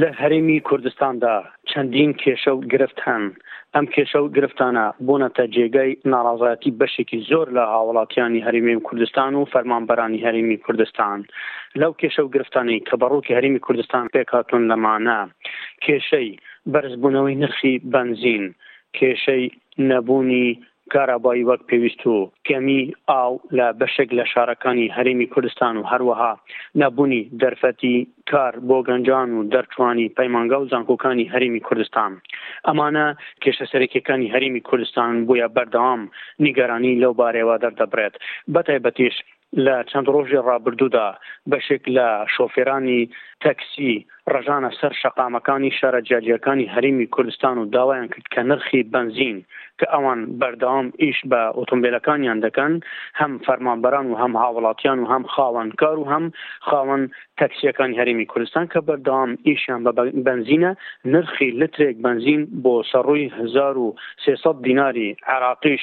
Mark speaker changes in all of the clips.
Speaker 1: لە هەرێمی کوردستاندا چەندین کێشە و گرفت هەن، ئەم کێشە و گرفتانە بوونەتە جێگای ناڕەزایەتی بەشێکی زۆر لە هاوڵاتیانی هەرێمی کوردستان و فەرمانبەرانی هەرێمی کوردستان. لەو کێشە و گرفتانەی کە بە ڕووتی هەرێمی کوردستان پێکهاتوون لەمانە، کێشەی بەرزبوونەوەی نرخی بەنزین، کێشەی نەبوونی کارابای وەک پێویست و کەمیی ئاو لە بەشێک لە شارەکانی هەرێمی کوردستان و هەروەها نەبوونی دەرفەتی کار بۆ گەنجان و دەرچووانی پەیمانگا و زانکۆکانی هەرێمی کوردستان ئەمانە کێشە سەرەکییەکانی هەرێمی کوردستانن بۆیە بەردەوام نیگەرانی لەو بارەیەوە دەردەبڕێت بەتایبەتیش لە چەند ڕۆژی ڕابردوودا بەشێک لە شۆفێرانی تەکسی ڕژانە سەر شەقامەکانی شارە جیاجیاکانی هەرێمی کوردستان و داوایان کرد کە نرخی بەنزین کە ئەوان بەردەوام ئیش بە ئۆتۆمبێلەکانیان دەکەن هەم فەرمانبەران و هەم هاوڵاتیان و هەم خاوەنکار و هەم خاوەن تەکسیەکانی هەرێمی کوردستان کە بەردەوام ئیشیان بە بەنزینە نرخی لترێک بەنزین بۆ سەڕووی هەزار و سێ سەد دیناری عێراقیش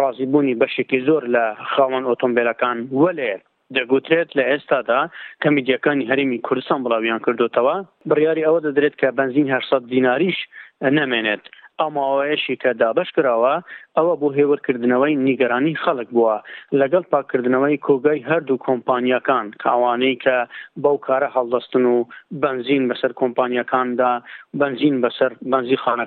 Speaker 1: ڕازیبوونی بەشێکی زۆر لە خاوەن ئۆتۆمبێلەکان، وەلێ دەگوترێت لە ئێستادا کەمیدییەکانی هەرێمی کوردستان بڵاویانکردۆتەوە، بڕیاری ئەوە دەدرێت کە بەنزین هەشت سەد دیناریش نەمێنێت، ئەو ماوەیەشی کە دابەشکراوە ئەوە بۆ هێورکردنەوەی نیگەرانی خەڵک بووە لەگەڵ پاککردنەوەی کۆگای هەردوو کۆمپانیاکان کە ئەوانەی کە بەو کارە هەڵدەستن و بەنزین بەسەر کۆمپانیاکاندا بەنزین بەسەر بەنزیخانە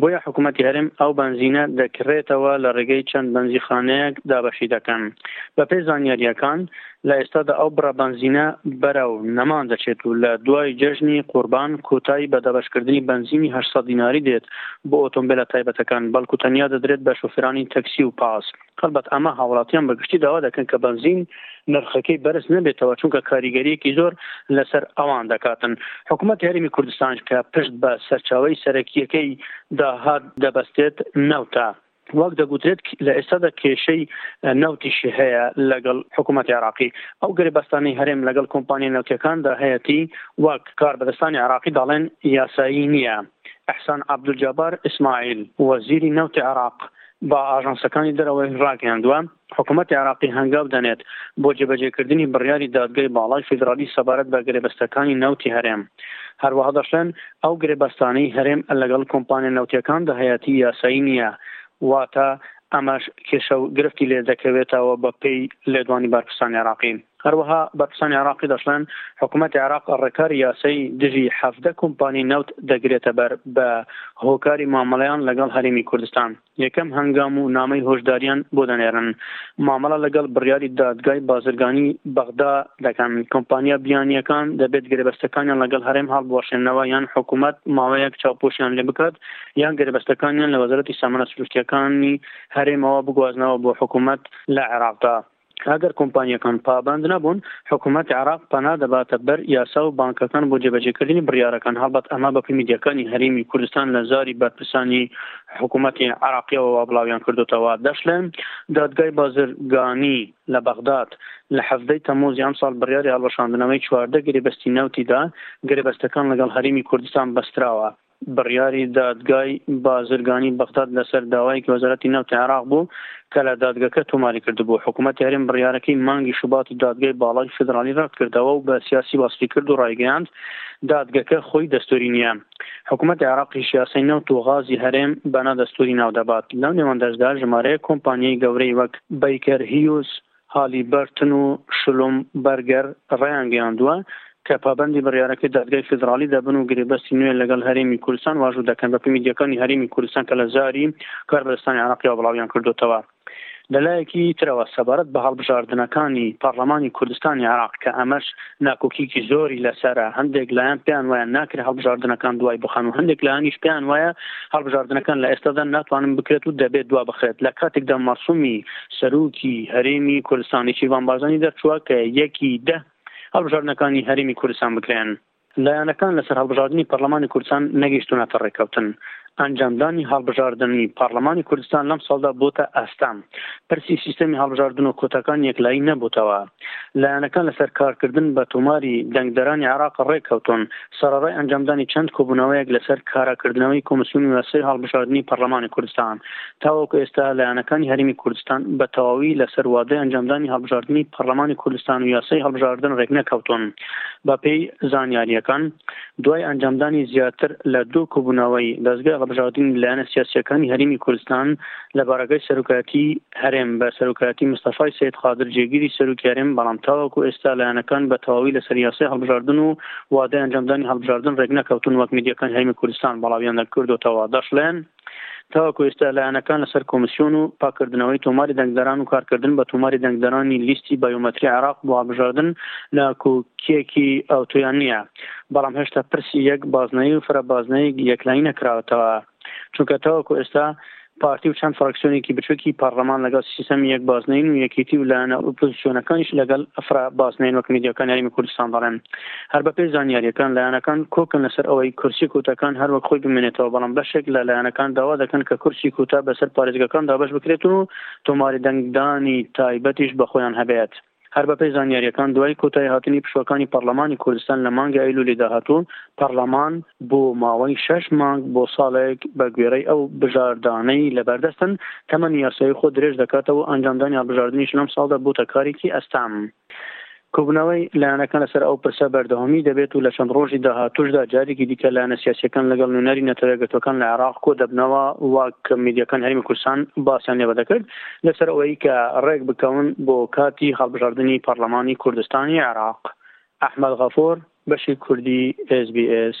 Speaker 1: بۆیە حکومەتی هەرێم ئەو بەنزینە دەکڕێتەوە لە ڕێگەی چەند بەنزیخانەیەک دابەشی دەکەن. بەپێی زانیارییەکان، لە ئێستادا ئەو بڕە بەنزینە بەرەو نەمان دەچێت و لە دوای جەژنی قوربان کۆتایی بە دابەشکردنی بەنزینی هەشت سەد دیناری دێت بۆ ئۆتۆمبێلە تایبەتەکان، بەڵکو تەنیا دەدرێت بە شۆفێرانی تەکسی و پاس. هەڵبەت ئەمە هاوڵاتیان بەگشتی داوا دەکەن کە بەنزین نرخەکەی بەرز نەبێتەوە چونکە کاریگەریەکی زۆر لەسەر ئەوان دەکاتن حکوومەت هەرمی کوردستانش کە پشت بە سەرچاوی سەرەکیەکەی داهات دەبەستێت نەوتە وەک دەگوترێت لە ئێستادا کێشەی نەوتیش هەیە لەگەڵ حکوومەتی عراقی ئەو گرێبەستانی هەرێم لەگەڵ کۆمپانیای نەوتەکاندا هەیەتی وەک کار بەدەستانی عراقی داڵێن یاسایی نییە ئیحسان عەبدولجەبار ئیسماعیل، وەزیری نەوتی عێراق بە ئاژانسەکانی دەرەوەی ڕاگەیاندووە، حکومەتی عێراقی هەنگاو دەنێت بۆ جێبەجێکردنی بڕیاری دادگای باڵای فیدراڵی سەبارەت بە گرێبەستەکانی نەوتی هەرێم. هەروەها دەشڵێن، ئەو گرێبەستانەی هەرێم لەگەڵ کۆمپانیا نەوتییەکاندا هەیەتی یاسایی نییە، واتە ئەمەش کێشە و گرفتی لێدەکەوێتەوە بەپێی لێدوانی بەرپرسانی عێراقی. هەروەها بەرپرسانی عێراقی دەشڵێن، حکومەتی عێراق ڕێکاری یاسایی دژی حەڤدە کۆمپانیای نەوت دەگرێتەبەر بە هۆکاری مامەڵەیان لەگەڵ هەرێمی کوردستان یەکەم هەنگام و نامەی هۆشدارییان بۆ دەنێرن مامەڵە لەگەڵ بڕیاری دادگای بازرگانی بەغدا دەکەن کۆمپانیا بیانییەکان دەبێت گرێبەستەکانیان لەگەڵ هەرێم هەڵبوەشێنەوە یان حکومەت ماوەیەک چاوپۆشیان لێ بکات یان گرێبەستەکانیان لە وەزارەتی سامانە سروشتیەکانی هەرێمەوە بگوازنەوە بۆ حکومەت لە عێراقدا. ئەگەر کۆمپانیاکان پابەند نەبوون، حکومەتی عێراق پەنا دەباتە بەر یاسا و بانکەکان بۆ جێبەجێکردنی بڕیارەکان، هەڵبەت ئەمە بەپێی میدیاکانی هەرێمی کوردستان لە زاری بەرپرسانی حکومەتی عێراقییەوە وا بڵاویان کردۆتەوە. دەشڵێن، دادگای بازرگانی لە بەغداد لە حەڤدە ی تەمووزی ئەمساڵ بڕیاری هەڵوەشاندنەوەی چواردە گرێبەستی نەوتیدا، گرێبەستەکان لەگەڵ هەرێمی کوردستان بەستراوە. بڕیاری دادگای بازرگانی بەغداد لەسەر داوایەکی وەزارەتی نەوتی عێراق بوو کە لە دادگەکە تۆماری کردبوو. حکوومەتی هەرێم بڕیارەکەی مانگی شوباتی دادگای باڵای فیدراڵی رەت کردەوە و بە سیاسی وەسفی کرد و رایگەیاند، دادگەکە خۆی دەستووری نییە. حکوومەتی عێراقیش یاسای نەوت و غازی هەرێم بە نادەستووری ناو دەبات. لەو نێوەندەشدا ژمارەیەک کۆمپانیای گەورەی وەک، بەیکەر هیوز، هالیبەرتن و شلۆمبەرگەر ڕایانگەیاندووە کە پابەندی بڕیارەکەی دادگای فیدراڵی دەبن و گرێبەستی نوێ لەگەڵ هەرێمی کوردستان واژوو دەکەن. بەپێی میدیاکانی هەرێمی کوردستان کە لە زاری کار بەدەستانی عێراقیەوە بڵاویان کردۆتەوە، لەلایەکی ترەوە سەبارەت بە هەڵبژاردنەکانی پەڕلەمانی کوردستانی عێراق کە ئەمەش ناکۆکیکی زۆری لەسەرە هەندێک لایەن پێیان وایە ناکرێت هەڵبژاردنەکان دوای بخان و هەندێک لایەنیش پێیان وایە هەڵبژاردنەکان لە ئێستادا ناتوانن بکرێت و دەبێت دوا بخرێت لە کاتێکدا مەسومی سەرۆکی هەرێمی کوردستانی شیروان بارزانی دەرچووە کە یەکی دە هەڵبژاردنەکانی هەرێمی کوردستان بکرێن. لایەنەکان لەسەر هەڵبژاردنی پەرلەمانی کوردستان نەگەیشتوونەتە ڕێککەوتن، ئەنجامدانی هەڵبژاردنی پارلەمانی کوردستان لەم ساڵدا بۆتە ئەستەم پرسی سیستەمی هەڵبژاردن و کۆتاکان یەکلایی نەبووتەوە لایەنەکان لەسەر کارکردن بە تۆماری دەنگدەرانی عراق ڕێککەوتون سەرەڕای ئەنجامدانی چەند کۆبوونەوەیەک لەسەر کاراکردنەوەی کۆمسیونی یاسای هەڵبژاردنی پەرلەمانی کوردستان تاوەکو ئێستا لایەنەکانی هەرمی کوردستان بە تەواوی لەسەر وادەی ئەنجامدانی هەڵبژاردنی پەرلەمانی کوردستان و یاسای هەڵبژاردن ڕێکنەکەوتون بەپێی زانیاریەکان دوای ئەنجامدانی زیاتر لە دوو کۆبوونەوەی دەزگای هەڵبژاردنی لایەنە سیاسییەکانی هەرێمی کوردستان لە بارەگای سەرۆکایەتی هەرێم بە سەرۆکایەتی مستەفای سەید قادر جێگیری سەرۆکی هەرێم بەڵام تاوەکو ئێستا لایەنەکان بە تەواوی لەسەر یاسای هەڵبژاردن و وادەی ئەنجامدانی هەڵبژاردن رێکنەکەوتوون وەک میدیاکانی هەرێمی کوردستان بڵاویان کردۆتەوە دەشڵێن تاوەکو ئێستا لایەنەکان لەسەر کۆمسیۆن و پاکردنەوەی تۆماری دەنگدەران و کارکردن بە تۆماری دەنگدەرانی لیستی بایۆمەتری عێراق بۆ هەڵبژاردن لە کوکیەکی ئەوتۆیان نییە بەڵام هێشتا پرسی یەک بازنەیی و فرە بازنەیەک یەکلایی نەکراوەتەوە چونکە تاوەکو ئێستا پارتی و چەند فراکسیۆنێکی بچووکی پەرلەمان لەگەڵ سیستەمی یەک بازنین و یەکێتی و لایەنە ئۆپۆزیسیۆنەکانیش لەگەڵ ئەفرا بازنین وەک میدیاکان یاریمی کوردستان دەڵێن هەر بەپێی زانیارییەکان لایەنەکان کۆکن لەسەر ئەوەی کورسی کوتەکان هەروەک خۆی بمێنێتەوە، بەڵام بەشێک لە لایەنەکان داوا دەکەن کە کورسی کوتە بەسەر پارێزگاکان دابەش بکرێت و تۆماری دەنگدانی تایبەتیش بەخۆیان هەبێت. هەر بەپێی زانیارییەکان دوای کۆتاییهاتنی پشووەکانی پەڕڵەمانی کوردستان لە مانگی ئەیلولی داهاتوو، پەڕڵەمان بۆ ماوەی شەش مانگ بۆ ساڵێک بەگوێرەی ئەو بژاردانەی لەبەردەستن تەمەنی یاسایی خۆ درێژ دەکاتەوە و ئەنجامدانی هەڵبژاردنیش لەم ساڵدا بووتە کارێکی ئەستەم. کۆبوونەوەی لایەنەکان لەسەر ئەو پرسە بەردەوامی دەبێت و لە چەند ڕۆژی داهاتووشدا جارێکی دیکە لایەنە سیاسییەکان لەگەڵ نوێنەری نەتەوە یەکگرتووەکان لە عێراق کۆدەبنەوە، وەک میدیاکانی هەرێمی کوردستان باسیان لێوە دەکرد، لەسەر ئەوەی کە ڕێکبکەون بۆ کاتی هەڵبژاردنی پەڕلەمانی کوردستانی عێراق. ئەحمەد غەفور، بەشی کوردی
Speaker 2: ئێس بی ئێس،